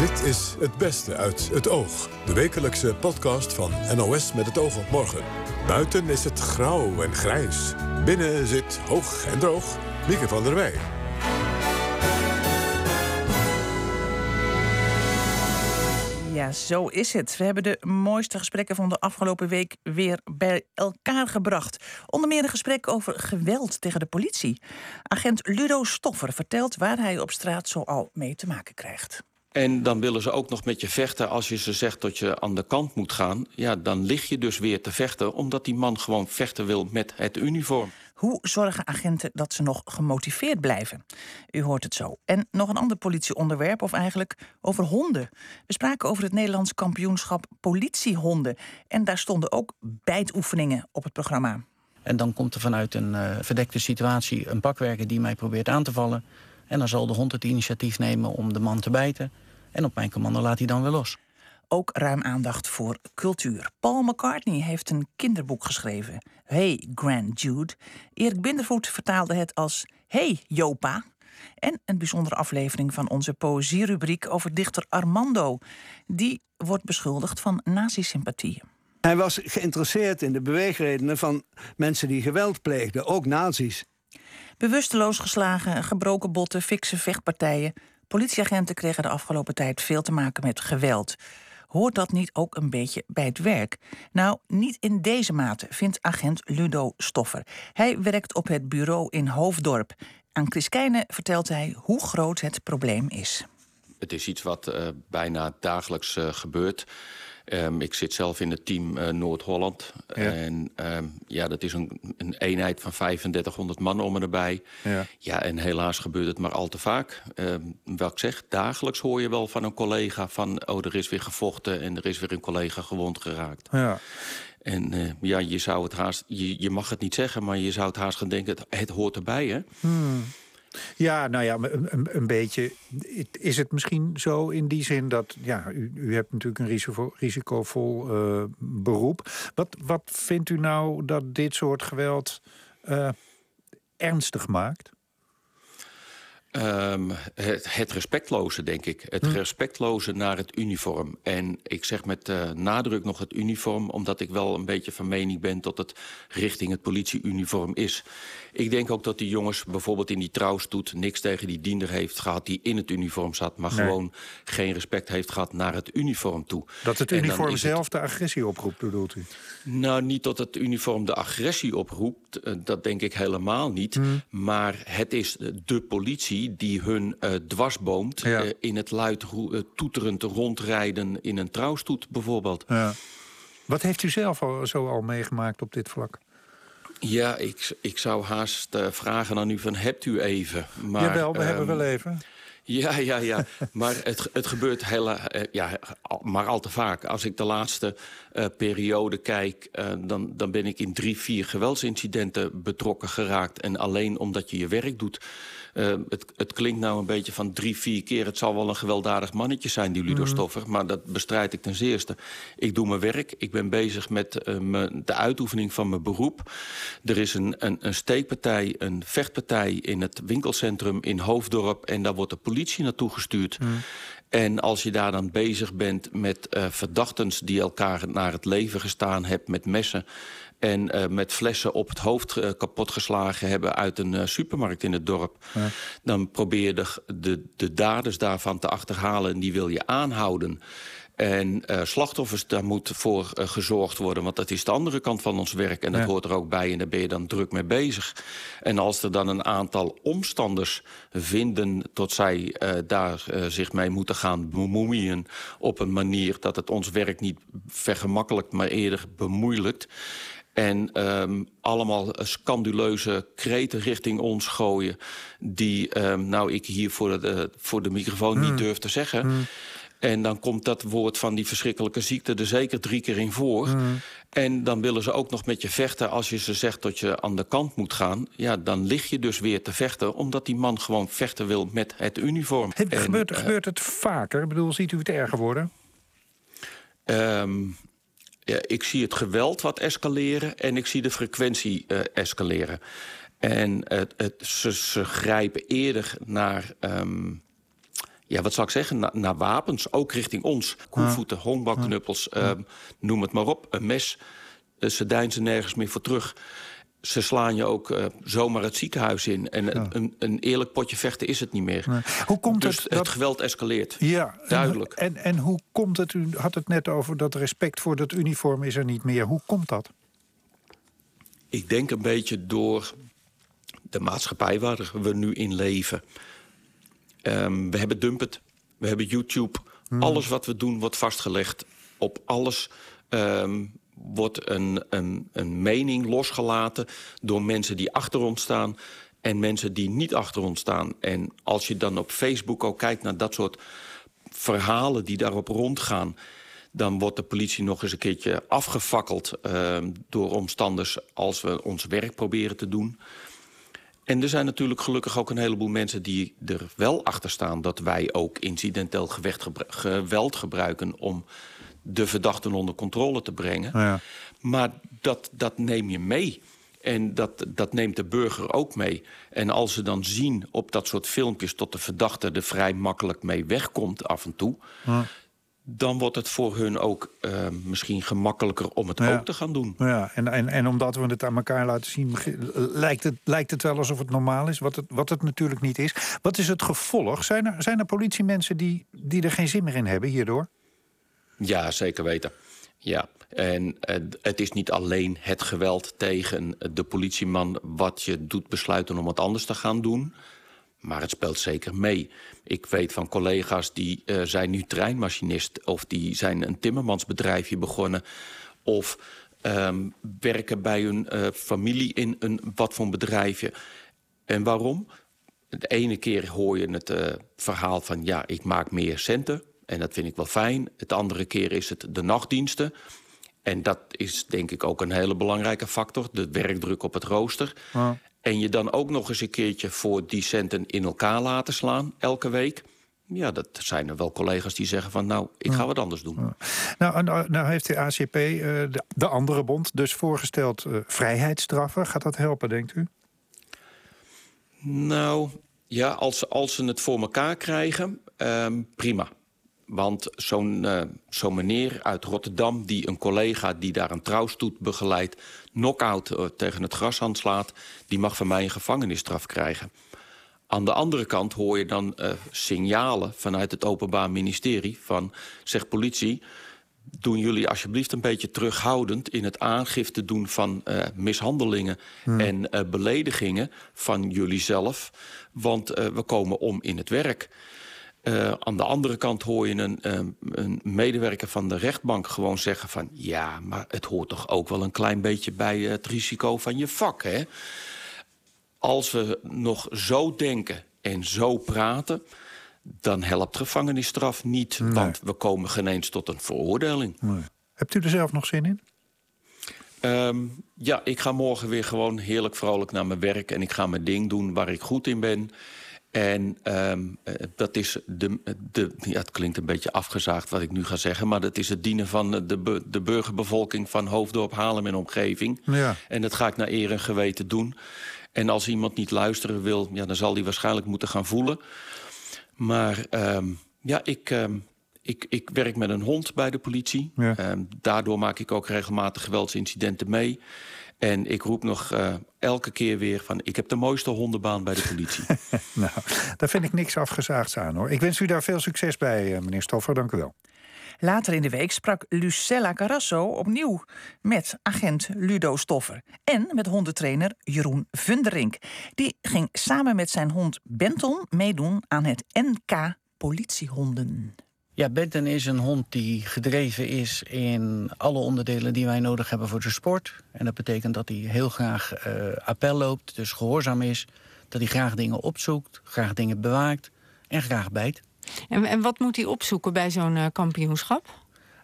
Dit is Het Beste uit het Oog. De wekelijkse podcast van NOS met het oog op morgen. Buiten is het grauw en grijs. Binnen zit hoog en droog Mieke van der Wij. Ja, zo is het. We hebben de mooiste gesprekken van de afgelopen week weer bij elkaar gebracht. Onder meer een gesprek over geweld tegen de politie. Agent Ludo Stoffer vertelt waar hij op straat zoal mee te maken krijgt. En dan willen ze ook nog met je vechten als je ze zegt dat je aan de kant moet gaan. Ja, dan lig je dus weer te vechten omdat die man gewoon vechten wil met het uniform. Hoe zorgen agenten dat ze nog gemotiveerd blijven? U hoort het zo. En nog een ander politieonderwerp, of eigenlijk over honden. We spraken over het Nederlands kampioenschap politiehonden. En daar stonden ook bijtoefeningen op het programma. En dan komt er vanuit een uh, verdekte situatie een pakwerker die mij probeert aan te vallen. En dan zal de hond het initiatief nemen om de man te bijten. En op mijn commando laat hij dan weer los. Ook ruim aandacht voor cultuur. Paul McCartney heeft een kinderboek geschreven. Hey Grand Jude. Erik Bindervoet vertaalde het als Hey Jopa. En een bijzondere aflevering van onze poëzierubriek over dichter Armando. Die wordt beschuldigd van nazi-sympathieën. Hij was geïnteresseerd in de beweegredenen van mensen die geweld pleegden, ook nazi's. Bewusteloos geslagen, gebroken botten, fikse vechtpartijen. Politieagenten kregen de afgelopen tijd veel te maken met geweld. Hoort dat niet ook een beetje bij het werk? Nou, niet in deze mate, vindt agent Ludo Stoffer. Hij werkt op het bureau in Hoofddorp. Aan Chris vertelt hij hoe groot het probleem is. Het is iets wat uh, bijna dagelijks uh, gebeurt. Um, ik zit zelf in het team uh, Noord-Holland. Ja. En um, ja, dat is een, een, eenheid van 3500 man om en erbij. Ja. ja, en helaas gebeurt het maar al te vaak. Um, wat ik zeg, dagelijks hoor je wel van een collega van... oh, er is weer gevochten en er is weer een collega gewond geraakt. Ja. En uh, ja, je zou het haast... Je, je mag het niet zeggen, maar je zou het haast gaan denken... het, het hoort erbij, hè? Hmm. Ja, nou ja, een, beetje. Is het misschien zo in die zin dat. Ja, u, u hebt natuurlijk een risico, risicovol uh, beroep. Wat, wat vindt u nou dat dit soort geweld uh, ernstig maakt? Um, het, het, respectloze, denk ik. Het hm. respectloze naar het uniform. En ik zeg met uh, nadruk nog het uniform... omdat ik wel een beetje van mening ben... dat het richting het politieuniform is. Ik denk ook dat die jongens bijvoorbeeld in die trouwstoet... niks tegen die diender heeft gehad die in het uniform zat... maar nee. gewoon geen respect heeft gehad naar het uniform toe. Dat het uniform zelf het... de agressie oproept, bedoelt u? Nou, niet dat het uniform de agressie oproept. Uh, dat denk ik helemaal niet. Hm. Maar het is de politie die hun uh, dwarsboomt... Ja. Uh, in het luid uh, toeterend rondrijden in een trouwstoet bijvoorbeeld. Ja. Wat heeft u zelf al, zo al meegemaakt op dit vlak? Ja, ik, ik zou haast vragen aan u van hebt u even. Maar, Jawel, we um, hebben wel even. Ja, ja, ja. maar het, het gebeurt heel, uh, ja, maar al te vaak. Als ik de laatste uh, periode kijk, uh, dan, dan ben ik in drie, vier geweldsincidenten betrokken geraakt. En alleen omdat je je werk doet. Uh, het, het, klinkt nou een beetje van drie, vier keer. Het zal wel een gewelddadig mannetje zijn, die Ludo Stoffer. Mm. Maar dat bestrijd ik ten zeerste. Ik doe mijn werk. Ik ben bezig met uh, me, de uitoefening van mijn beroep. Er is een, een, een steekpartij, een vechtpartij in het winkelcentrum in Hoofddorp. En daar wordt de politie naartoe gestuurd. Mm. En als je daar dan bezig bent met uh, verdachtens die elkaar naar het leven gestaan hebben met messen en uh, met flessen op het hoofd uh, kapotgeslagen hebben uit een uh, supermarkt in het dorp. Ja. Dan probeer je de, de, de daders daarvan te achterhalen en die wil je aanhouden. En uh, slachtoffers, daar moet voor uh, gezorgd worden. Want dat is de andere kant van ons werk. En dat hoort er ook bij en daar ben je dan druk mee bezig. En als er dan een aantal omstanders vinden... tot zij uh, daar zich mee moeten gaan bemoeien... op een manier dat het ons werk niet vergemakkelijkt... maar eerder bemoeilijkt... En um, allemaal scanduleuze kreten richting ons gooien... die um, nou ik hier voor de, voor de microfoon mm. niet durf te zeggen... Mm. En dan komt dat woord van die verschrikkelijke ziekte er zeker drie keer in voor. Mm. En dan willen ze ook nog met je vechten. Als je ze zegt dat je aan de kant moet gaan... ja, dan lig je dus weer te vechten... omdat die man gewoon vechten wil met het uniform. Het, en, gebeurt, uh, gebeurt het vaker? Ik bedoel, ziet u het erger worden? Um, ja, ik zie het geweld wat escaleren... en ik zie de frequentie uh, escaleren. En het, het, ze, ze grijpen eerder naar... Um, ja, wat zal ik zeggen, naar, wapens, ook richting ons. Koelvoeten, honkbalknuppels, ehm, noem het maar op. Een mes, ze deinzen nergens meer voor terug. Ze slaan je ook uh, zomaar het ziekenhuis in. En een, een, eerlijk potje vechten is het niet meer. Hoe komt dus het, het geweld escaleert. Ja, duidelijk. En, en, en hoe komt het, u had het net over dat respect voor dat uniform is er niet meer. Hoe komt dat? Ik denk een beetje door de maatschappij waar we nu in leven. Um, we hebben Dumpet, we hebben YouTube. Hmm. Alles wat we doen wordt vastgelegd. Op alles um, wordt een, een, een mening losgelaten door mensen die achter ons staan en mensen die niet achter ons staan. En als je dan op Facebook ook kijkt naar dat soort verhalen die daarop rondgaan dan wordt de politie nog eens een keertje afgefakkeld uh, door omstanders als we ons werk proberen te doen. En er zijn natuurlijk gelukkig ook een heleboel mensen die er wel achter staan dat wij ook incidenteel geweld gebruiken om de verdachten onder controle te brengen. Ja. Maar dat, dat neem je mee. En dat, dat neemt de burger ook mee. En als ze dan zien op dat soort filmpjes... dat de verdachte er vrij makkelijk mee wegkomt af en toe... Ja dan wordt het voor hun ook uh, misschien gemakkelijker om het ook te gaan doen. Ja, en, en, en omdat we het aan elkaar laten zien, lijkt het, lijkt het wel alsof het normaal is, wat het, wat het natuurlijk niet is. Wat is het gevolg? Zijn er, zijn er politiemensen die, die er geen zin meer in hebben hierdoor? Ja, zeker weten. Ja, en uh, het is niet alleen het geweld tegen de politieman wat je doet besluiten om wat anders te gaan doen. Maar het speelt zeker mee. Ik weet van collega's die uh, zijn nu treinmachinist... of die zijn een timmermansbedrijfje begonnen... of um, werken bij hun uh, familie in een wat voor bedrijfje. En waarom? De ene keer hoor je het uh, verhaal van... ja, ik maak meer centen en dat vind ik wel fijn. Het andere keer is het de nachtdiensten... En dat is denk ik ook een hele belangrijke factor. De werkdruk op het rooster. Ja. En je dan ook nog eens een keertje voor die centen in elkaar laten slaan, elke week. Ja, dat zijn er wel collega's die zeggen van nou, ik ga wat anders doen. Nou, nou heeft de ACP, uh, de, de, andere bond, dus voorgesteld uh, vrijheidsstraffen. Gaat dat helpen, denkt u? Nou, ja, als, als ze het voor elkaar krijgen, um, prima. Want zo'n uh, zo meneer uit Rotterdam, die een collega die daar een trouwstoet begeleidt... knock-out uh, tegen het gras slaat, die mag van mij een gevangenisstraf krijgen. Aan de andere kant hoor je dan uh, signalen vanuit het Openbaar Ministerie... van, zeg politie, doen jullie alsjeblieft een beetje terughoudend... in het aangifte doen van mishandelingen hmm. en beledigingen van jullie zelf... want we komen om in het werk... Uh, aan de andere kant hoor je een, um, een, medewerker van de rechtbank gewoon zeggen van... ja, maar het hoort toch ook wel een klein beetje bij het risico van je vak, hè? Als we nog zo denken en zo praten... dan helpt gevangenisstraf niet, want we komen geen eens tot een veroordeling. Nee. Hebt u er zelf nog zin in? Um, ja, ik ga morgen weer gewoon heerlijk vrolijk naar mijn werk... en ik ga mijn ding doen waar ik goed in ben... En um, dat is de, de, ja, het klinkt een beetje afgezaagd wat ik nu ga zeggen... maar dat is het dienen van de, de burgerbevolking van Hoofddorp, Haarlem en omgeving. Ja. En dat ga ik naar eer en geweten doen. En als iemand niet luisteren wil, ja, dan zal hij waarschijnlijk moeten gaan voelen. Maar um, ja, ik, um, ik, ik werk met een hond bij de politie. Ja. daardoor maak ik ook regelmatig geweldsincidenten mee... En ik roep nog uh, elke keer weer van... ik heb de mooiste hondenbaan bij de politie. nou, daar vind ik niks afgezaagds aan, hoor. Ik wens u daar veel succes bij, uh, meneer Stoffer. Dank u wel. Later in de week sprak Lucella Carrasso opnieuw met agent Ludo Stoffer. En met hondentrainer Jeroen Vunderink. Die ging samen met zijn hond Benton meedoen aan het NK Politiehonden. Ja, Benton is een hond die gedreven is in alle onderdelen die wij nodig hebben voor de sport. En dat betekent dat hij heel graag uh, appel loopt, dus gehoorzaam is. Dat hij graag dingen opzoekt, graag dingen bewaakt en graag bijt. En, en wat moet hij opzoeken bij zo'n uh, kampioenschap?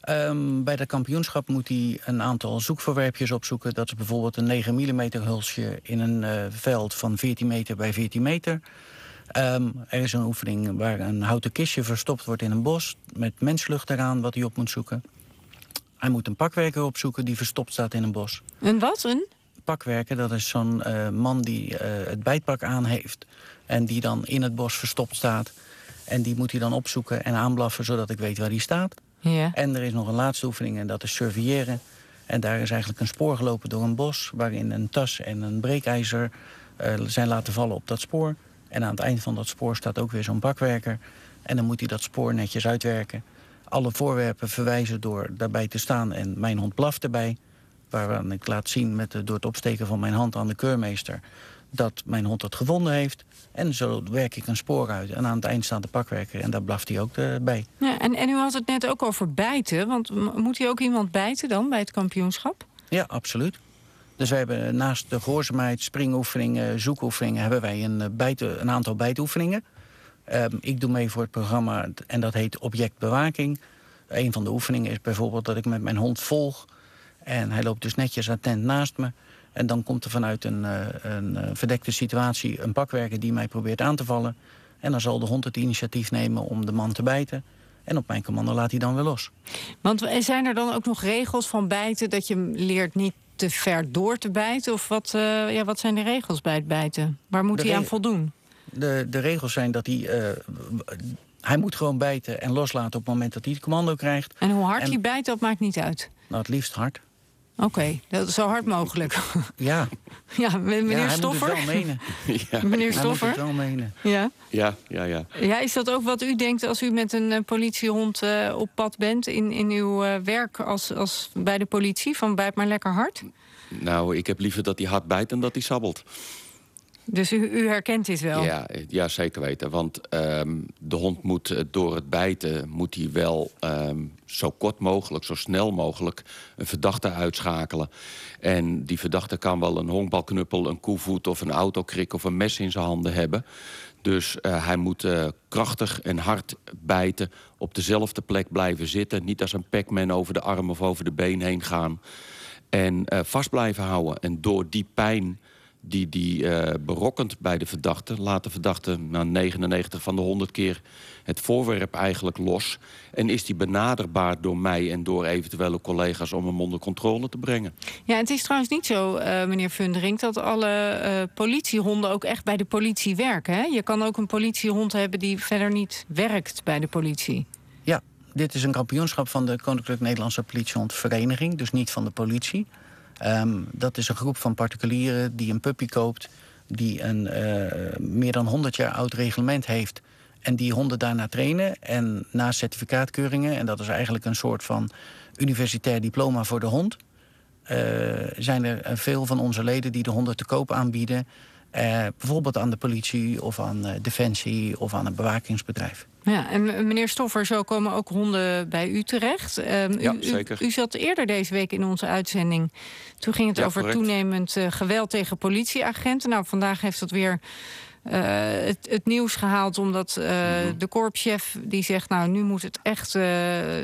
Um, bij dat kampioenschap moet hij een aantal zoekverwerpjes opzoeken. Dat is bijvoorbeeld een 9 mm hulsje in een uh, veld van 14 meter bij 14 meter. Um, er is een oefening waar een houten kistje verstopt wordt in een bos... met menslucht eraan wat hij op moet zoeken. Hij moet een pakwerker opzoeken die verstopt staat in een bos. Een wat? Een? Pakwerker, dat is zo'n uh, man die uh, het bijtpak aan heeft... en die dan in het bos verstopt staat. En die moet hij dan opzoeken en aanblaffen zodat ik weet waar die staat. Ja. En er is nog een laatste oefening en dat is surveilleren. En daar is eigenlijk een spoor gelopen door een bos... waarin een tas en een breekijzer eh, zijn laten vallen op dat spoor. En aan het eind van dat spoor staat ook weer zo'n bakwerker. En dan moet hij dat spoor netjes uitwerken. Alle voorwerpen verwijzen door daarbij te staan en mijn hond blaft erbij. Waaraan ik laat zien met de, door het opsteken van mijn hand aan de keurmeester... dat mijn hond het gevonden heeft. En zo werk ik een spoor uit. En aan het eind staat de pakwerker en daar blaft hij ook eh, bij. Ja, en, en u had het net ook over bijten. Want moet u ook iemand bijten dan bij het kampioenschap? Ja, absoluut. Dus wij hebben naast de gehoorzaamheid, springoefeningen, zoekoefeningen... hebben wij een, eh, een aantal bijtoefeningen. Ehm, ik doe mee voor het programma en dat heet objectbewaking. Een van de oefeningen is bijvoorbeeld dat ik met mijn hond volg... en hij loopt dus netjes attent naast me... En dan komt er vanuit een, eh, een eh, verdekte situatie een pakwerker die mij probeert aan te vallen. En dan zal de hond het initiatief nemen om de man te bijten. En op mijn commando laat hij dan weer los. Want eh, zijn er dan ook nog regels van bijten... dat je leert niet te ver door te bijten? Of wat, eh, ja, wat zijn de regels bij het bijten? Waar moet De hij aan voldoen? De, de regels zijn dat hij... eh, hij moet gewoon bijten en loslaten op het moment dat hij het commando krijgt. En hoe hard En- hij bijt, dat maakt niet uit. Nou, het liefst hard. Oké, dat is zo hard mogelijk. Ja, ja, meneer ja hij Stoffer. moet het wel menen. ja, Meneer Hij moet Stoffer. het wel menen. Ja. ja, ja, ja. ja, is dat ook wat u denkt als u met een eh, politiehond eh, op pad bent... in, in uw eh, werk als, als bij de politie? Van bijt maar lekker hard? Nou, ik heb liever dat hij hard bijt dan dat hij sabbelt. Dus u, herkent dit wel? Ja, ja, zeker weten. Want ehm, de hond moet eh, door het bijten... moet hij wel ehm, zo kort mogelijk, zo snel mogelijk... een verdachte uitschakelen. En die verdachte kan wel een honkbalknuppel, een koevoet... of een autokrik of een mes in zijn handen hebben. Dus eh, hij moet eh, krachtig en hard bijten... op dezelfde plek blijven zitten. Niet als een Pac-Man over de arm of over de been heen gaan. En vast blijven houden. En door die pijn die die eh, berokkent bij de verdachte... laat de verdachte na 99 van de 100 keer het voorwerp eigenlijk los... en is die benaderbaar door mij en door eventuele collega's... om hem onder controle te brengen. Ja, het is trouwens niet zo, eh, meneer Fundering, dat alle eh, politiehonden ook echt bij de politie werken. Hè? Je kan ook een politiehond hebben die verder niet werkt bij de politie. Ja, dit is een kampioenschap van de Koninklijk Nederlandse Politiehondvereniging, dus niet van de politie. Ehm, dat is een groep van particulieren die een puppy koopt, die een eh, meer dan 100 jaar oud reglement heeft en die honden daarna trainen. En na certificaatkeuringen, en dat is eigenlijk een soort van universitair diploma voor de hond, eh, zijn er eh, veel van onze leden die de honden te koop aanbieden. Eh, bijvoorbeeld aan de politie of aan eh, Defensie of aan een bewakingsbedrijf. Ja, en m- meneer Stoffer, zo komen ook honden bij u terecht. Ehm, Ja, u, u- zeker. U, zat eerder deze week in onze uitzending. Toen ging het Ja, over correct. toenemend eh, geweld tegen politieagenten. Nou, vandaag heeft dat weer eh, het, het nieuws gehaald... omdat eh, Mhm. de korpschef die zegt... nou, nu moet het echt eh,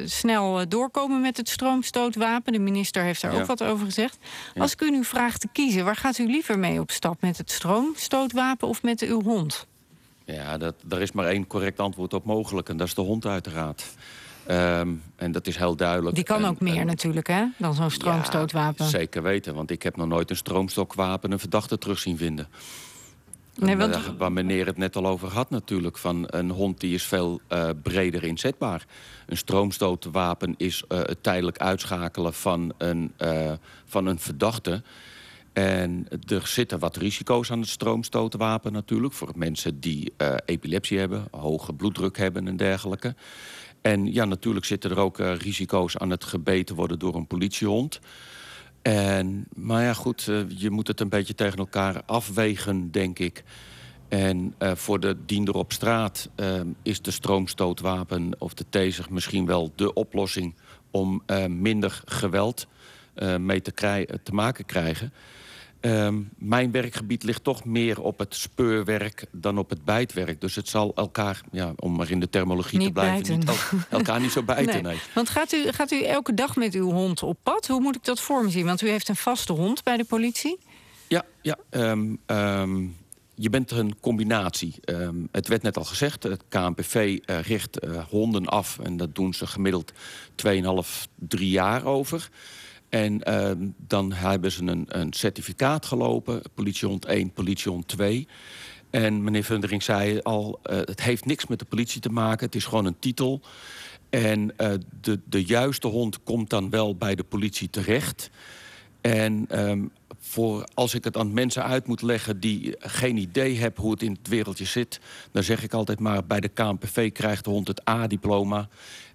snel doorkomen met het stroomstootwapen. De minister heeft daar Ja. ook wat over gezegd. Ja. Als ik u nu vraag te kiezen... waar gaat u liever mee op stap? Met het stroomstootwapen of met uw hond? Ja, dat, daar is maar één correct antwoord op mogelijk. En dat is de hond uiteraard. Ehm, en dat is heel duidelijk. Die kan En- ook meer en- natuurlijk, hè? Dan zo'n stroomstootwapen. Ja, zeker weten, want ik heb nog nooit een stroomstokwapen een verdachte terug zien vinden. Nee, want- eh, waar meneer het net al over had natuurlijk. Van een hond die is veel eh, breder inzetbaar. Een stroomstootwapen is eh, het tijdelijk uitschakelen van een, van een verdachte. En er zitten wat risico's aan het stroomstootwapen natuurlijk. Voor mensen die epilepsie hebben, hoge bloeddruk hebben en dergelijke. En ja, natuurlijk zitten er ook risico's aan het gebeten worden door een politiehond. En, maar ja, goed, eh, je moet het een beetje tegen elkaar afwegen, denk ik. En eh, voor de diender op straat eh, is de stroomstootwapen of de taser misschien wel de oplossing om minder geweld mee te, te maken krijgen. Ehm, mijn werkgebied ligt toch meer op het speurwerk dan op het bijtwerk. Dus het zal elkaar, ja, om maar in de terminologie Niet te blijven, bijten. niet el- elkaar niet zo bijten. Nee. Nee. Want gaat u, gaat u elke dag met uw hond op pad? Hoe moet ik dat voor me zien? Want u heeft een vaste hond bij de politie. Ja, ja ehm, ehm, je bent een combinatie. Het werd net al gezegd, het KNPV eh, richt eh, honden af... en dat doen ze gemiddeld 2,5, 3 jaar over. En ehm, dan hebben ze een, een certificaat gelopen, politiehond 1, politiehond 2... En meneer Vundering zei al, uh, het heeft niks met de politie te maken. Het is gewoon een titel. En uh, de, de juiste hond komt dan wel bij de politie terecht. En um, voor als ik het aan mensen uit moet leggen die geen idee hebben hoe het in het wereldje zit, dan zeg ik altijd maar: bij de KNPV krijgt de hond het A-diploma.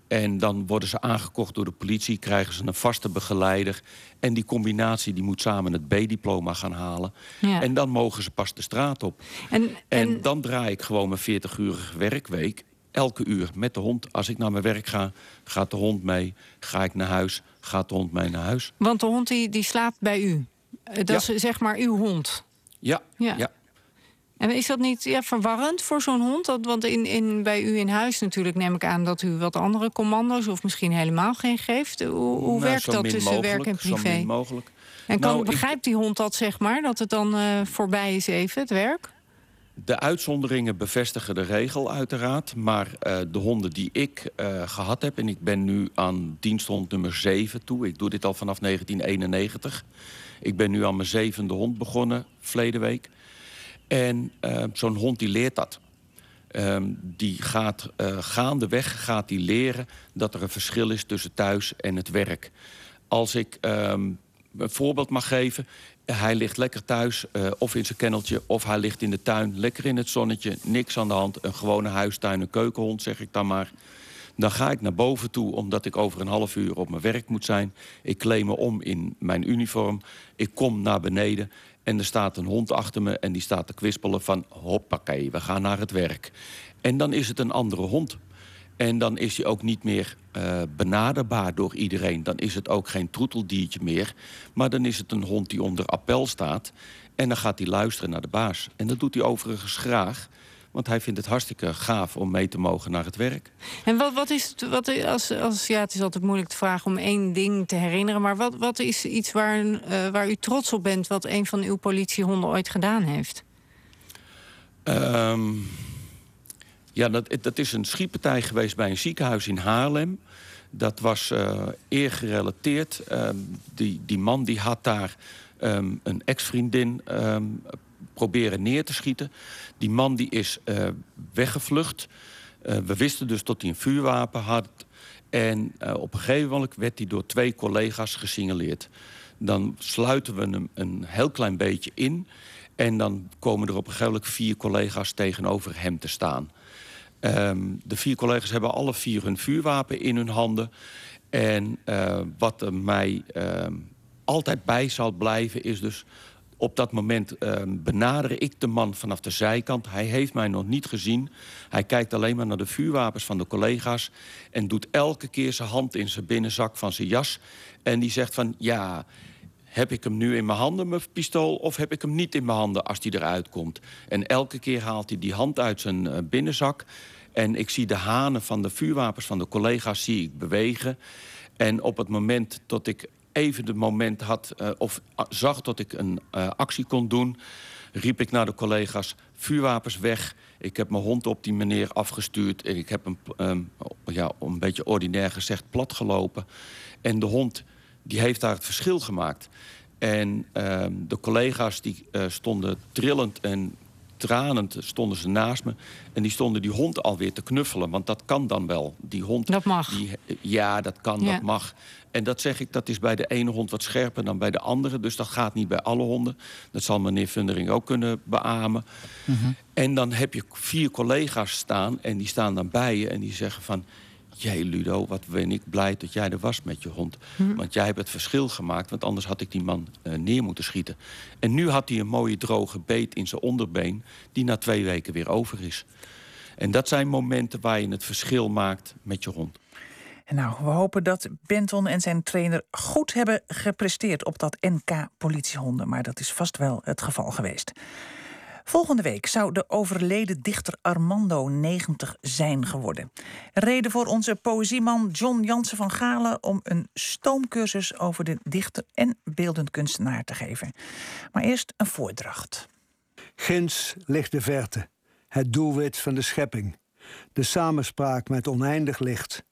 En dan worden ze aangekocht door de politie, krijgen ze een vaste begeleider. En die combinatie die moet samen het B-diploma gaan halen. Ja. En dan mogen ze pas de straat op. En, en... en dan draai ik gewoon mijn 40-urige werkweek. Elke uur met de hond. Als ik naar mijn werk ga, gaat de hond mee. Ga ik naar huis, gaat de hond mee naar huis. Want de hond die, die slaapt bij u? Dat is zeg maar uw hond? Ja, ja. ja. En is dat niet ja, verwarrend voor zo'n hond? Dat, want in, in, bij u in huis natuurlijk neem ik aan dat u wat andere commando's... of misschien helemaal geen geeft. Hoe, hoe nou, werkt dat tussen werk en privé? Zo min mogelijk. En kan, nou, begrijpt die hond dat, zeg maar? Dat het dan uh, voorbij is even, het werk? De uitzonderingen bevestigen de regel uiteraard. Maar uh, de honden die ik uh, gehad heb... en ik ben nu aan diensthond nummer 7 toe. Ik doe dit al vanaf 1991. Ik ben nu aan mijn zevende hond begonnen, verleden week. En uh, zo'n hond die leert dat. Um, die gaat uh, gaandeweg gaat die leren dat er een verschil is tussen thuis en het werk. Als ik um, een voorbeeld mag geven. Hij ligt lekker thuis, uh, of in zijn kenneltje, of hij ligt in de tuin. Lekker in het zonnetje, niks aan de hand. Een gewone huistuin, keukenhond, zeg ik dan maar. Dan ga ik naar boven toe, omdat ik over een half uur op mijn werk moet zijn. Ik kleed me om in mijn uniform. Ik kom naar beneden en er staat een hond achter me... en die staat te kwispelen van hoppakee, we gaan naar het werk. En dan is het een andere hond. En dan is hij ook niet meer uh, benaderbaar door iedereen. Dan is het ook geen troeteldiertje meer. Maar dan is het een hond die onder appel staat. En dan gaat hij luisteren naar de baas. En dat doet hij overigens graag. Want hij vindt het hartstikke gaaf om mee te mogen naar het werk. En wat, wat is het, wat, als, als, ja, het is altijd moeilijk te vragen om één ding te herinneren. Maar wat, wat is iets waar, uh, waar u trots op bent wat een van uw politiehonden ooit gedaan heeft? Um, ja, dat, dat is een schietpartij geweest bij een ziekenhuis in Haarlem. Dat was uh, eergerelateerd. Um, die, die man die had daar um, een ex-vriendin um, proberen neer te schieten. Die man die is uh, weggevlucht. Uh, we wisten dus dat hij een vuurwapen had. En uh, op een gegeven moment werd hij door twee collega's gesignaleerd. Dan sluiten we hem een heel klein beetje in. En dan komen er op een gegeven moment vier collega's tegenover hem te staan. Um, de vier collega's hebben alle vier hun vuurwapen in hun handen. En wat er mij uh, altijd bij zal blijven is dus op dat moment uh, benader ik de man vanaf de zijkant. Hij heeft mij nog niet gezien. Hij kijkt alleen maar naar de vuurwapens van de collega's... en doet elke keer zijn hand in zijn binnenzak van zijn jas. En die zegt van, ja, heb ik hem nu in mijn handen, mijn pistool... of heb ik hem niet in mijn handen als hij eruit komt? En elke keer haalt hij die hand uit zijn uh, binnenzak... en ik zie de hanen van de vuurwapens van de collega's zie ik bewegen... En op het moment dat ik even de moment had uh, of zag dat ik een uh, actie kon doen... riep ik naar de collega's, vuurwapens weg. Ik heb mijn hond op die meneer afgestuurd. En ik heb hem, um, ja, een beetje ordinair gezegd, platgelopen. En de hond die heeft daar het verschil gemaakt. En uh, de collega's die uh, stonden trillend en tranend stonden ze naast me. En die stonden die hond alweer te knuffelen. Want dat kan dan wel. Die hond, dat mag. Die, ja, dat kan, ja. dat mag. En dat zeg ik, dat is bij de ene hond wat scherper dan bij de andere. Dus dat gaat niet bij alle honden. Dat zal meneer Fundering ook kunnen beamen. Mm -hmm. En dan heb je vier collega's staan en die staan dan bij je... en die zeggen van... Jij Ludo, wat ben ik blij dat jij er was met je hond. Hm. Want jij hebt het verschil gemaakt, want anders had ik die man uh, neer moeten schieten. En nu had hij een mooie droge beet in zijn onderbeen... die na twee weken weer over is. En dat zijn momenten waar je het verschil maakt met je hond. En nou, we hopen dat Benton en zijn trainer goed hebben gepresteerd op dat NK politiehonden. Maar dat is vast wel het geval geweest. Volgende week zou de overleden dichter Armando 90 zijn geworden. Reden voor onze poëzieman John Jansen van Galen om een stoomcursus over de dichter en beeldend kunstenaar te geven. Maar eerst een voordracht. Ginds ligt de verte, het doelwit van de schepping, de samenspraak met oneindig licht.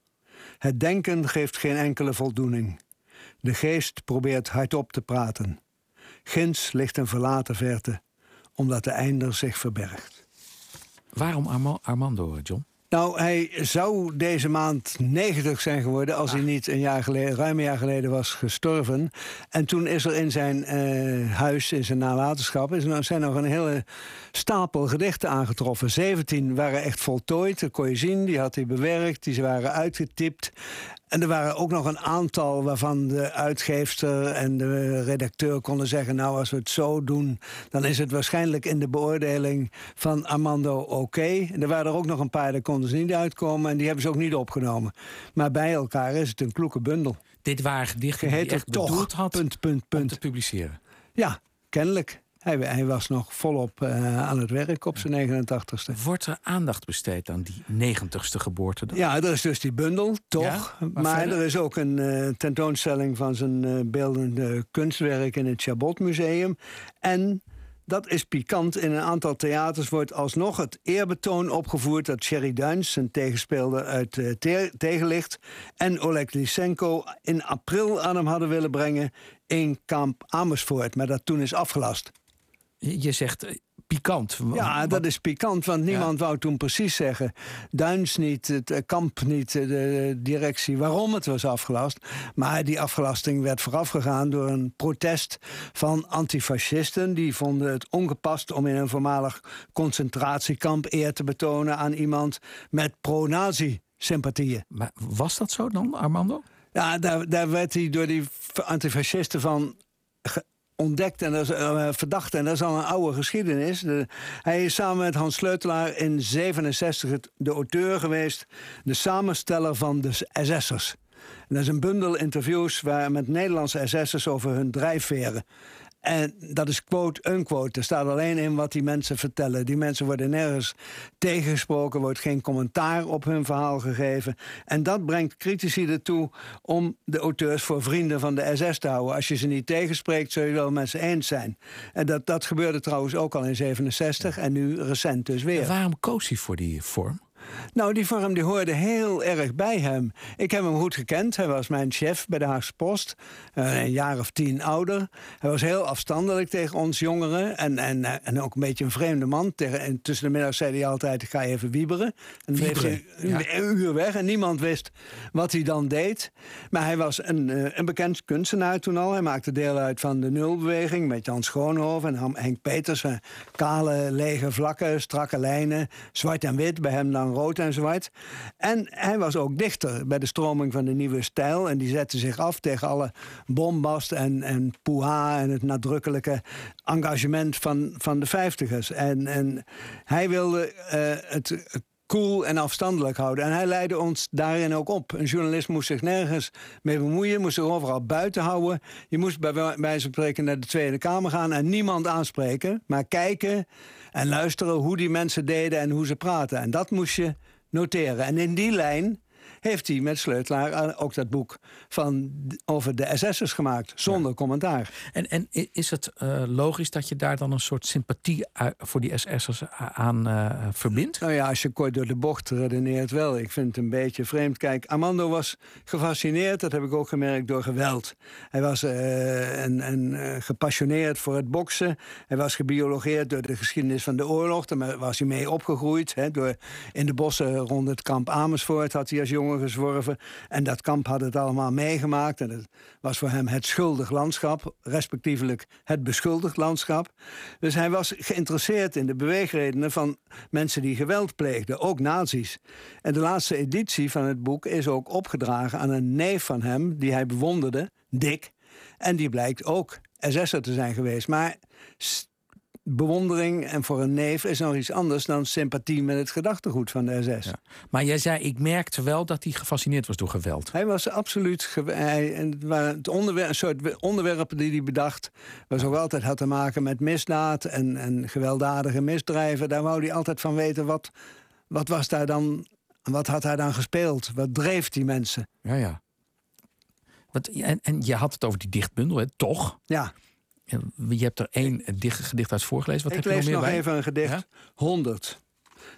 Het denken geeft geen enkele voldoening. De geest probeert hardop te praten. Ginds ligt een verlaten verte, omdat de einder zich verbergt. Waarom Armando, John? Nou, hij zou deze maand 90 zijn geworden als hij ah. niet een jaar geleden, ruim een jaar geleden was gestorven. En toen is er in zijn uh, huis, in zijn nalatenschap, is er, zijn nog een hele stapel gedichten aangetroffen. 17 waren echt voltooid, dat kon je zien. Die had hij bewerkt, die waren uitgetypt. En er waren ook nog een aantal waarvan de uitgeefster en de redacteur konden zeggen: Nou, als we het zo doen, dan is het waarschijnlijk in de beoordeling van Armando oké. Er waren er ook nog een paar, daar konden ze niet uitkomen en die hebben ze ook niet opgenomen. Maar bij elkaar is het een kloeke bundel. Dit waren gedichten die echt toch, had punt, punt, punt. om te publiceren. Ja, kennelijk. Hij, hij, was nog volop uh, aan het werk op zijn 89ste. Wordt er aandacht besteed aan die 90ste geboorte dan? Ja, er is dus die bundel, toch? maar, er is ook een uh, tentoonstelling van zijn uh, beeldende kunstwerk in het Chabot Museum. En dat is pikant. In een aantal theaters wordt alsnog het eerbetoon opgevoerd dat Sherry Duins, zijn tegenspeelder uit uh, Tegenlicht, en Oleg Lysenko in april aan hem hadden willen brengen in kamp Amersfoort, maar dat toen is afgelast. Je zegt eh, pikant. Ja, dat is pikant, want niemand wou toen precies zeggen. Duins niet, het eh, kamp niet, eh, de directie, waarom het was afgelast. Maar die afgelasting werd voorafgegaan door een protest van antifascisten. Die vonden het ongepast om in een voormalig concentratiekamp eer te betonen aan iemand met pro-nazi-sympathieën. Maar was dat zo dan, Armando? Ja, daar, daar werd hij door die antifascisten van ontdekt en dat uh, verdacht. En dat is al een oude geschiedenis. hij is samen met Hans Sleutelaar in 67 de auteur geweest, de samensteller van de SS'ers. Dat is een bundel interviews waar met Nederlandse SS'ers over hun drijfveren. En dat is quote-unquote. Er staat alleen in wat die mensen vertellen. Die mensen worden nergens tegengesproken, wordt geen commentaar op hun verhaal gegeven. En dat brengt critici ertoe om de auteurs voor vrienden van de SS te houden. Als je ze niet tegenspreekt, zul je wel met ze eens zijn. En dat, dat gebeurde trouwens ook al in 67 en nu recent dus weer. waarom koos hij voor die vorm? Nou, die vorm die hoorde heel erg bij hem. Ik heb hem goed gekend. Hij was mijn chef bij de Haagse Post. Uh, een jaar of tien ouder. Hij was heel afstandelijk tegen ons jongeren. En, en, eh, en ook een beetje een vreemde man. En tussen de middag zei hij altijd, ik ga even wieberen. En dan bleef hij een, uur weg. En niemand wist wat hij dan deed. Maar hij was een, uh, een bekend kunstenaar toen al. Hij maakte deel uit van de nulbeweging. Met Jan Schoonhoven en Henk Peters. Kale, lege vlakken, strakke lijnen. Zwart en wit. Bij hem dan rood en zwart. En hij was ook dichter bij de stroming van de nieuwe stijl. En die zette zich af tegen alle bombast en, en poeha en het nadrukkelijke engagement van, van de vijftigers. En, en hij wilde uh, het cool en afstandelijk houden. En hij leidde ons daarin ook op. Een journalist moest zich nergens mee bemoeien, moest zich overal buiten houden. Je moest bij wijze van spreken naar de Tweede Kamer gaan en niemand aanspreken, maar kijken en luisteren hoe die mensen deden en hoe ze praten. En dat moest je noteren. En in die lijn heeft hij met Sleutelaar ook dat boek van, over de SS'ers gemaakt, zonder commentaar. En, en is het uh, logisch dat je daar dan een soort sympathie voor die SS'ers aan uh, verbindt? Nou ja, als je kort door de bocht redeneert wel. Ik vind het een beetje vreemd. Kijk, Armando was gefascineerd, dat heb ik ook gemerkt, door geweld. Hij was uh, en, en, gepassioneerd voor het boksen. Hij was gebiologeerd door de geschiedenis van de oorlog. Daar was hij mee opgegroeid. Hè, door, in de bossen rond het kamp Amersfoort had hij als jongen gezworven. En dat kamp had het allemaal meegemaakt. En het was voor hem het schuldig landschap, respectievelijk het beschuldigd landschap. Dus hij was geïnteresseerd in de beweegredenen van mensen die geweld pleegden, ook nazi's. En de laatste editie van het boek is ook opgedragen aan een neef van hem, die hij bewonderde, Dick. En die blijkt ook SS'er te zijn geweest. Maar bewondering en voor een neef is nog iets anders dan sympathie met het gedachtegoed van de SS. Ja. Maar jij zei, ik merkte wel dat hij gefascineerd was door geweld. Hij was absoluut. Hij, het onderwerp, een soort onderwerpen die hij bedacht, was ook altijd had te maken met misdaad en, en gewelddadige misdrijven. Daar wou hij altijd van weten wat, wat was daar dan. Wat had hij dan gespeeld? Wat dreef die mensen? Ja, ja. Wat, en, en je had het over die dichtbundel, hè? toch? Ja. Je hebt er één gedicht uit voorgelezen. Wat ik heb je lees nog, nog even een gedicht. 100.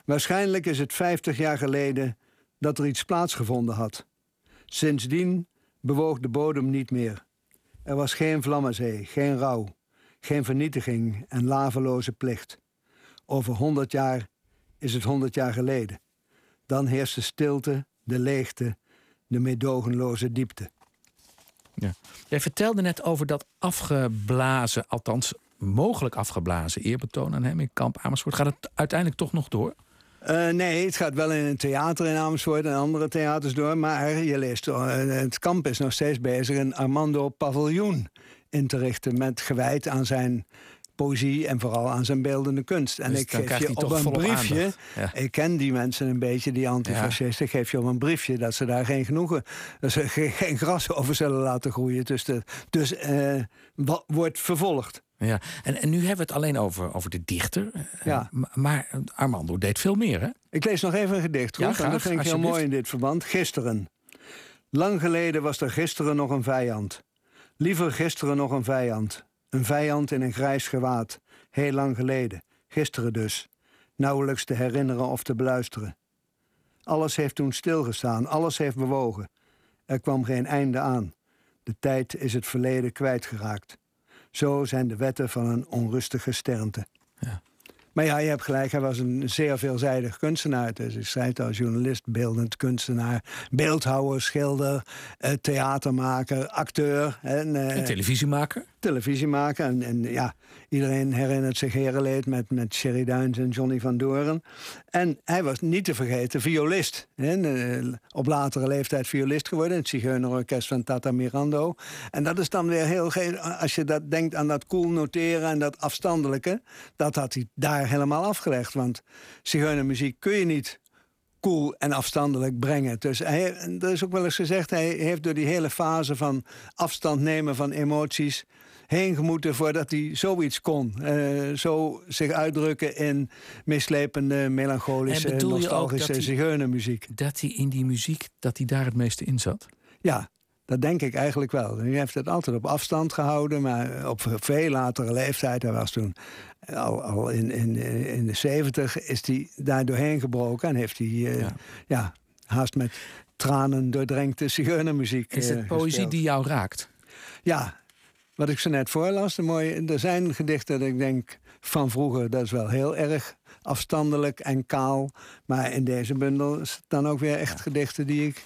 Waarschijnlijk is het 50 jaar geleden dat er iets plaatsgevonden had. Sindsdien bewoog de bodem niet meer. Er was geen vlammenzee, geen rouw, geen vernietiging en laveloze plicht. Over honderd jaar is het honderd jaar geleden. Dan heerst de stilte, de leegte, de meedogenloze diepte. Ja. Jij vertelde net over dat afgeblazen, althans mogelijk afgeblazen eerbetoon aan hem in kamp Amersfoort. Gaat het uiteindelijk toch nog door? Uh, nee, het gaat wel in een theater in Amersfoort en andere theaters door. Maar je leest, uh, het kamp is nog steeds bezig een Armando Paviljoen in te richten. Met gewijd aan zijn poëzie en vooral aan zijn beeldende kunst. En Dus ik geef je op een briefje. Ja. Ik ken die mensen een beetje, die antifascisten. Geef je op een briefje dat ze daar geen genoegen, dat ze ge- geen gras over zullen laten groeien. Dus, de, dus eh, wa- wordt vervolgd. Ja. En, en nu hebben we het alleen over, over de dichter. Eh, Ja. Maar Armando deed veel meer, hè? Ik lees nog even een gedicht. Goed? Ja, En graag, dat vind ik heel mooi in dit verband. Gisteren. Lang geleden was er gisteren nog een vijand. Liever gisteren nog een vijand. Een vijand in een grijs gewaad. Heel lang geleden. Gisteren dus. Nauwelijks te herinneren of te beluisteren. Alles heeft toen stilgestaan. Alles heeft bewogen. Er kwam geen einde aan. De tijd is het verleden kwijtgeraakt. Zo zijn de wetten van een onrustige sternte. Ja. Maar ja, je hebt gelijk, hij was een zeer veelzijdig kunstenaar. Dus ik zei het als journalist, beeldend kunstenaar, beeldhouwer, schilder, eh, theatermaker, acteur. En, eh, Een televisiemaker. Televisiemaker. En, en ja, iedereen herinnert zich Herenleed met, met Sherry Duins en Johnny van Doren. En hij was niet te vergeten violist. Hè, eh, op latere leeftijd violist geworden in het Zigeunerorkest van Tata Mirando. En dat is dan weer heel... ge- Als je dat denkt aan dat cool noteren en dat afstandelijke... dat had hij daar helemaal afgelegd. Want Zigeunermuziek kun je niet en afstandelijk brengen. Dus hij, er is ook wel eens gezegd, hij heeft door die hele fase van afstand nemen van emoties heen gemoeten voordat hij zoiets kon. Eh, zo zich uitdrukken in mislepende, melancholische, nostalgische zigeunermuziek. Dat hij in die muziek, dat hij daar het meeste in zat. Ja, dat denk ik eigenlijk wel. Hij heeft het altijd op afstand gehouden, maar op veel latere leeftijd, hij was toen al, al in, in, in de zeventig, is hij daar doorheen gebroken en heeft hij eh, Ja. ja. haast met tranen doordrenkte zigeunermuziek Is eh, het poëzie gespeeld. die jou raakt? Ja, wat ik zo net voorlas, mooie, er zijn gedichten dat ik denk van vroeger, dat is wel heel erg afstandelijk en kaal. Maar in deze bundel staan ook weer echt gedichten die ik,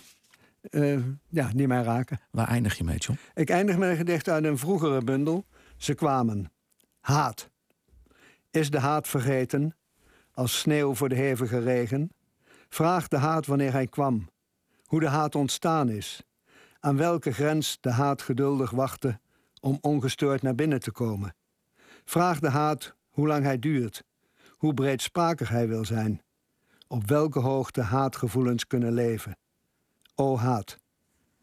eh, ja, die mij raken. Waar eindig je mee, John? Ik eindig met een gedicht uit een vroegere bundel. Ze kwamen. Haat. Is de haat vergeten? Als sneeuw voor de hevige regen? Vraag de haat wanneer hij kwam. Hoe de haat ontstaan is. Aan welke grens de haat geduldig wachtte om ongestoord naar binnen te komen. Vraag de haat hoe lang hij duurt. Hoe breedsprakig hij wil zijn. Op welke hoogte haatgevoelens kunnen leven. O haat.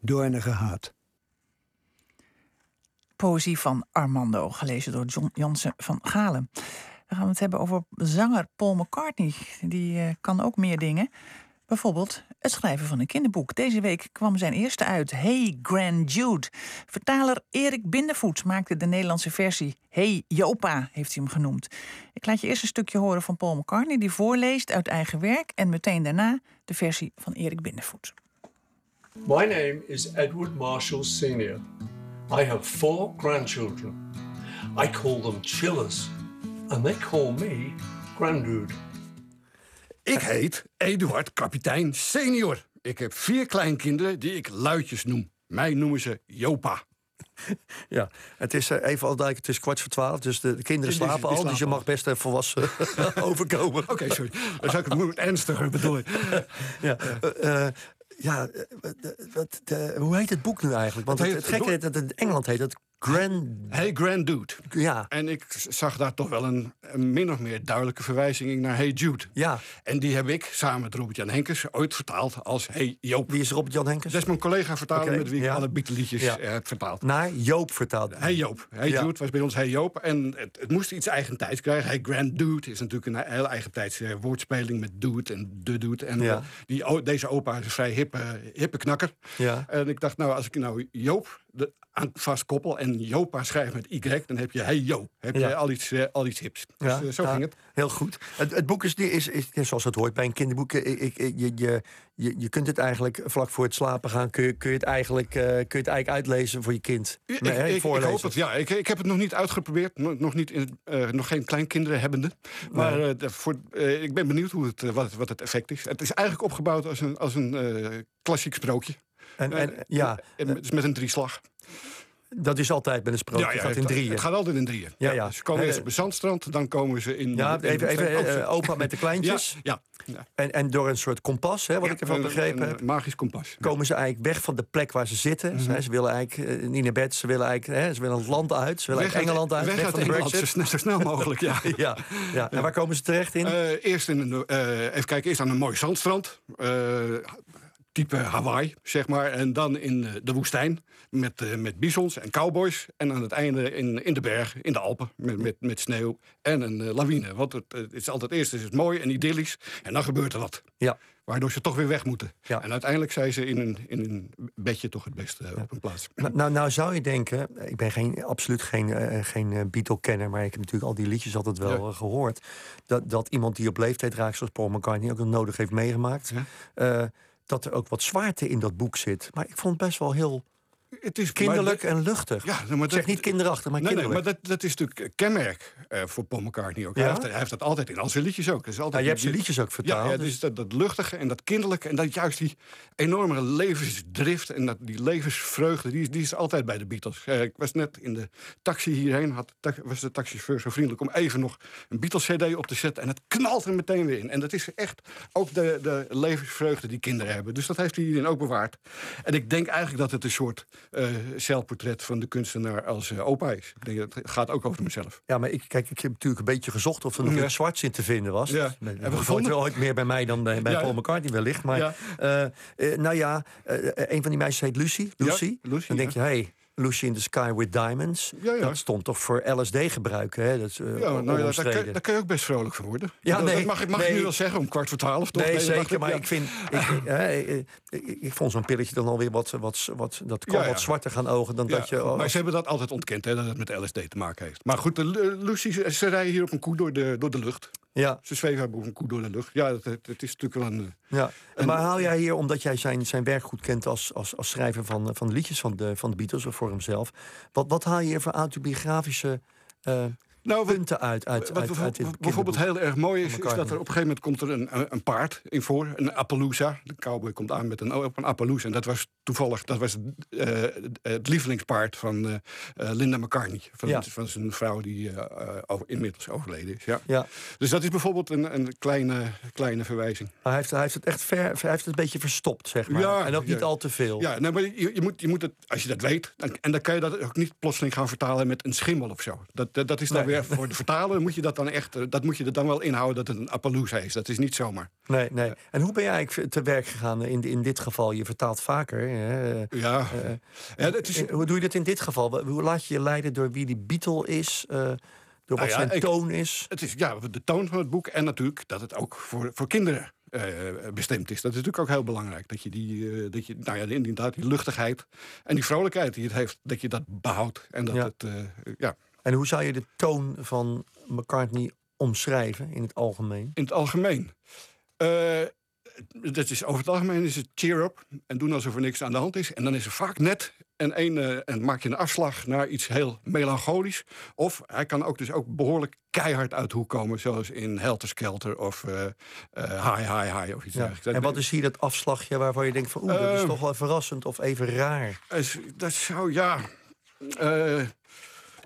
Doornige haat. Poëzie van Armando, gelezen door John Jansen van Galen. Dan gaan we het hebben over zanger Paul McCartney. Die eh, kan ook meer dingen. Bijvoorbeeld het schrijven van een kinderboek. Deze week kwam zijn eerste uit, Hey Grand Jude. Vertaler Erik Bindervoets maakte de Nederlandse versie. Hey Jopa heeft hij hem genoemd. Ik laat je eerst een stukje horen van Paul McCartney... die voorleest uit eigen werk en meteen daarna de versie van Erik Bindervoets. My name is Edward Marshall Sr. I have four grandchildren. I call them chillers, and they call me Granddude. Ik heet Eduard Kapitein Senior. Ik heb vier kleinkinderen die ik luidjes noem. Mij noemen ze Jopa. Ja, het is eh, even al duidelijk, het is kwart voor twaalf, dus de, de kinderen Die- die- slapen die al, dus je mag best even volwassen overkomen. Oké, sorry. Dan zou ik het moet ernstiger bedoelen. Ja, eh, eh, ja eh, wat- wat, de- hoe heet het boek nu eigenlijk? Want Het het, gekke is dat het in Engeland heet het Grand... Hey Grand Dude. Ja, En ik zag daar toch wel een, een min of meer duidelijke verwijzing in naar Hey Jude. ja. En die heb ik samen met Robert-Jan Henkers ooit vertaald als Hey Joop. Wie is Robert-Jan Henkers? Dat is mijn collega vertaler met wie ik ja. alle Beatle-liedjes Ja. eh, heb vertaald. Naar Joop vertaald. Hey Joop. Hey Ja. Jude was bij ons Hey Joop. En het, het moest iets eigen tijds krijgen. Hey Grand Dude is natuurlijk een heel eigen tijds eh, woordspeling met dude en de dude. En Ja. eh, die, deze opa is een vrij hippe, hippe knakker. Ja. En ik dacht, nou, als ik nou Joop de, aan vast koppel en Jopa schrijft met Y, dan heb je hey yo. Heb je al iets, al iets hips. Dus, zo ging het. Heel goed. Het, het boek is, is, is, is, zoals het hoort bij een kinderboek. Ik, ik, je, je, je, je kunt het eigenlijk vlak voor het slapen gaan. Kun je, kun je, het, eigenlijk, uh, kun je het eigenlijk uitlezen voor je kind. Ik, nee, ik, ik hoop het, ja. Ik, ik heb het nog niet uitgeprobeerd. Nog, niet in, uh, nog geen kleinkinderen hebbende. Maar nee. uh, voor, ik ben benieuwd hoe het, wat, wat het effect is. Het is eigenlijk opgebouwd als een, als een klassiek sprookje. En, en, ja, met, met een drieslag. Dat is altijd met een sprookje. Ja, gaat in drieën. Het gaat altijd in drieën. Ja, ja. Ze komen eerst op zandstrand, dan komen ze in. Ja, even, even uh, opa met de kleintjes. ja, ja. En, en door een soort kompas, hè, wat ik ervan begrepen heb. Magisch kompas. Komen ze eigenlijk weg van de plek waar ze zitten. Mm -hmm. Ze willen eigenlijk uh, niet naar bed, ze willen eigenlijk hè, ze willen het land uit. Ze willen weg Engeland uit. Weg, weg uit van Engeland, zo snel, zo snel mogelijk, ja. ja, ja. En waar komen ze terecht in? Uh, eerst in een, even kijken, eerst aan een mooi zandstrand type Hawaii, zeg maar. En dan in de woestijn met, uh, met bisons en cowboys. En aan het einde in, in de bergen, in de Alpen, met, met, met sneeuw en een uh, lawine. Want het, het, is altijd eerst is het mooi en idyllisch. En dan gebeurt er wat. Ja. Waardoor ze toch weer weg moeten. Ja. En uiteindelijk zijn ze in een, in een bedje toch het beste ja. op een plaats. Nou, nou, nou, zou je denken, ik ben geen, absoluut geen, geen Beatle-kenner... maar ik heb natuurlijk al die liedjes altijd wel ja. gehoord... Dat, dat iemand die op leeftijd raakt zoals Paul McCartney... ook nog nodig heeft meegemaakt... dat er ook wat zwaarte in dat boek zit. Maar ik vond het best wel heel het is kinderlijk en luchtig. Ja, maar dat, zeg niet kinderachtig, maar nee, kinderlijk. Nee, maar dat, dat is natuurlijk kenmerk uh, voor Paul McCartney ook. Ja? Hij, heeft, hij, heeft, dat altijd in al zijn liedjes ook. Is altijd ja, je hebt zijn liedjes ook vertaald. Ja, ja dus dat, dat luchtige en dat kinderlijke... en dat juist die enorme levensdrift en dat, die levensvreugde... Die, die is altijd bij de Beatles. Uh, ik was net in de taxi hierheen... Had, was de taxichauffeur zo vriendelijk om even nog een Beatles-cd op te zetten... en het knalt er meteen weer in. En dat is echt ook de, de levensvreugde die kinderen hebben. Dus dat heeft hij hierin ook bewaard. En ik denk eigenlijk dat het een soort... Uh, portret van de kunstenaar als uh, opa is. Ik denk, het gaat ook over mezelf. Ja, maar ik, kijk, ik heb natuurlijk een beetje gezocht of er nog ja. iets zwarts in te vinden was. Ja. Nee, hebben we gevonden? ooit meer bij mij dan bij, bij ja. Paul McCartney wellicht. Maar uh, uh, nou ja, een van die meisjes heet Lucy. Lucy. Lucy dan denk je, hey, Lucy in the Sky with Diamonds. Ja, ja. Dat stond toch voor LSD gebruiken, hè? Dat is, uh, ja, nou ja, daar, kan, daar kan je ook best vrolijk van worden. Ja, dat, nee, dat mag, mag nee. ik nu wel zeggen, om kwart voor twaalf. Toch? Nee, nee zeker, ik, maar ik vind... Ik, ik, ik, vond zo'n pilletje dan alweer wat... wat, wat dat ja. wat zwarter gaan ogen dan dat je... oh, Maar ze hebben dat altijd ontkend, hè, dat het met LSD te maken heeft. Maar goed, de, Lu- Lucy, ze, ze rijden hier op een koe door de, door de lucht. Ja, Ze zweven op een koe door de lucht. Ja, het, het, het is natuurlijk wel een... eh, ja. En- maar haal jij hier, omdat jij zijn, zijn werk goed kent als, als, als schrijver van, van de liedjes van de, van de Beatles of voor hemzelf, wat, wat haal je hier voor autobiografische eh, Nou, wat- punten uit, uit, Wat uit, uit dit bijvoorbeeld heel erg mooi is, van is dat er op een gegeven moment komt er een, een- een paard in voor, een Appaloosa. De cowboy komt aan met een, op een Appaloosa. En dat was toevallig dat was, eh, het lievelingspaard van eh, eh, Linda McCartney. Van, Ja. van zijn vrouw die eh, eh, over- inmiddels overleden is. Ja. Ja, Dus dat is bijvoorbeeld een, een kleine, kleine verwijzing. maar hij heeft, hij heeft het echt ver, hij heeft het een beetje verstopt, zeg maar. Ja, en ook niet al te veel. Ja, nou, maar je, je, moet, je moet het, als je dat weet, dan, en dan kan je dat ook niet plotseling gaan vertalen met een schimmel of zo. Dat, dat, dat is dan Nee. weer voor de vertaler, moet je dat dan echt, eh, dat moet je er dan wel inhouden dat het een Appaloosa is. Dat is niet zomaar. Nee, nee. En hoe ben jij eigenlijk te werk gegaan in, in dit geval? Je vertaalt vaker. Hè? Ja, Eh, ja is, Eh, Hoe doe je dat in dit geval? Hoe laat je je leiden door wie die Beatle is? eh, door wat Nou ja, zijn ik- toon is? Het is ja, de toon van het boek en natuurlijk dat het ook voor, voor kinderen eh, bestemd is. Dat is natuurlijk ook heel belangrijk. Dat je die, eh, dat je, nou ja, inderdaad, die luchtigheid en die vrolijkheid die het heeft, dat je dat behoudt. En dat Ja. het, eh, ja, En hoe zou je de toon van McCartney omschrijven in het algemeen? in het algemeen. Dat is, over het algemeen is het cheer up en doen alsof er niks aan de hand is. En dan is er vaak net en, een, eh, en maak je een afslag naar iets heel melancholisch. Of hij kan ook dus ook behoorlijk keihard uit de hoek komen, zoals in Helter Skelter of eh eh, Hi Hi Hi of iets Ja. dergelijks. En wat is hier dat afslagje waarvan je denkt van oeh, dat is Eh, toch wel verrassend of even raar? Dat zou, ja.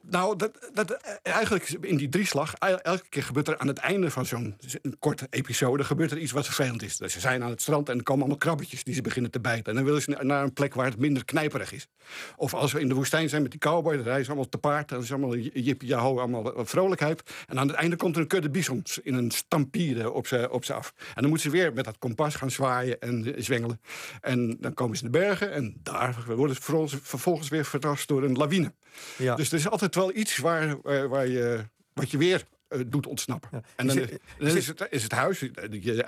Eh, nou, dat, dat, eh, eigenlijk in die drieslag, el- elke keer gebeurt er aan het einde van zo'n korte episode, gebeurt er iets wat vervelend is. Dus ze zijn aan het strand en er komen allemaal krabbetjes die ze beginnen te bijten. En dan willen ze na- naar een plek waar het minder knijperig is. Of als we in de woestijn zijn met die cowboy, dan rijden ze allemaal te paard. Dan is allemaal jippie jaho, allemaal wat vrolijkheid. En aan het einde komt er een kudde bisons in een stampede op ze, op ze af. En dan moeten ze weer met dat kompas gaan zwaaien en eh, zwengelen. En dan komen ze in de bergen en daar worden ze vervolgens- vervolgens weer verrast door een lawine. Ja. Dus er is altijd wel iets waar, waar, waar je, wat je weer eh, doet ontsnappen. En dan, is, dan is, het, is het huis, je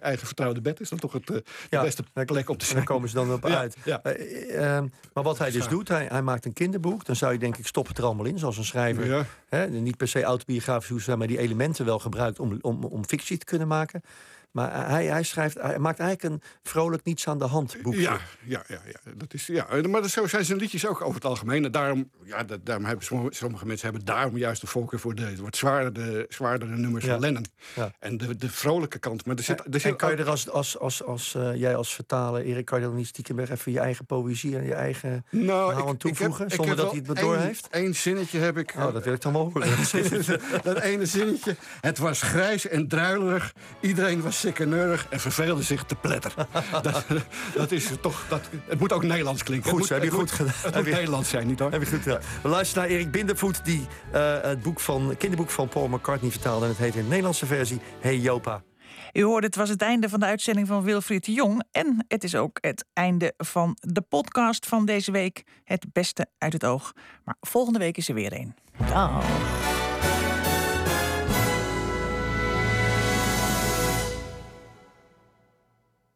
eigen vertrouwde bed, is dan toch het de beste plek om te zijn. daar komen ze dan op uit. Ehm, maar wat hij dus doet, hij, hij, maakt een kinderboek. Dan zou je denk ik stop het er allemaal in, zoals een schrijver. Hè, niet per se autobiografisch, maar die elementen wel gebruikt om, om, om fictie te kunnen maken. Maar hij, hij, schrijft, hij maakt eigenlijk een vrolijk niets aan de hand boekje. Ja, ja, ja, ja. Dat is, ja. maar zo zijn zijn liedjes ook over het algemeen. En daarom, ja, dat, daarom hebben sommige, sommige, mensen hebben daarom juist de voorkeur voor de wat zwaardere, zwaardere nummers van Lennon. Ja. En de, de vrolijke kant. Maar er zit, er zit en kan je er als, als, als, als uh, jij als vertaler, Erik, kan je dan niet stiekem weg even je eigen poëzie en je eigen nou, verhaal aan toevoegen? Ik heb, zonder dat hij het door heeft? Eén zinnetje heb ik. Oh, dat wil ik dan wel dat ene zinnetje. Het was grijs en druilerig. Iedereen was neurig en verveelde zich te pletter. dat, dat, is toch, dat, het moet ook Nederlands klinken. Goed, heb je goed gedaan. Het moet Nederlands zijn, niet hoor? Heb je goed gedaan. We luisteren naar Erik Bindervoet, die uh, het boek van, kinderboek van Paul McCartney vertaalde. En het heet in de Nederlandse versie Hey Jopa. U hoorde, het was het einde van de uitzending van Wilfried de Jong. En het is ook het einde van de podcast van deze week. Het beste uit het oog. Maar volgende week is er weer een. Dag.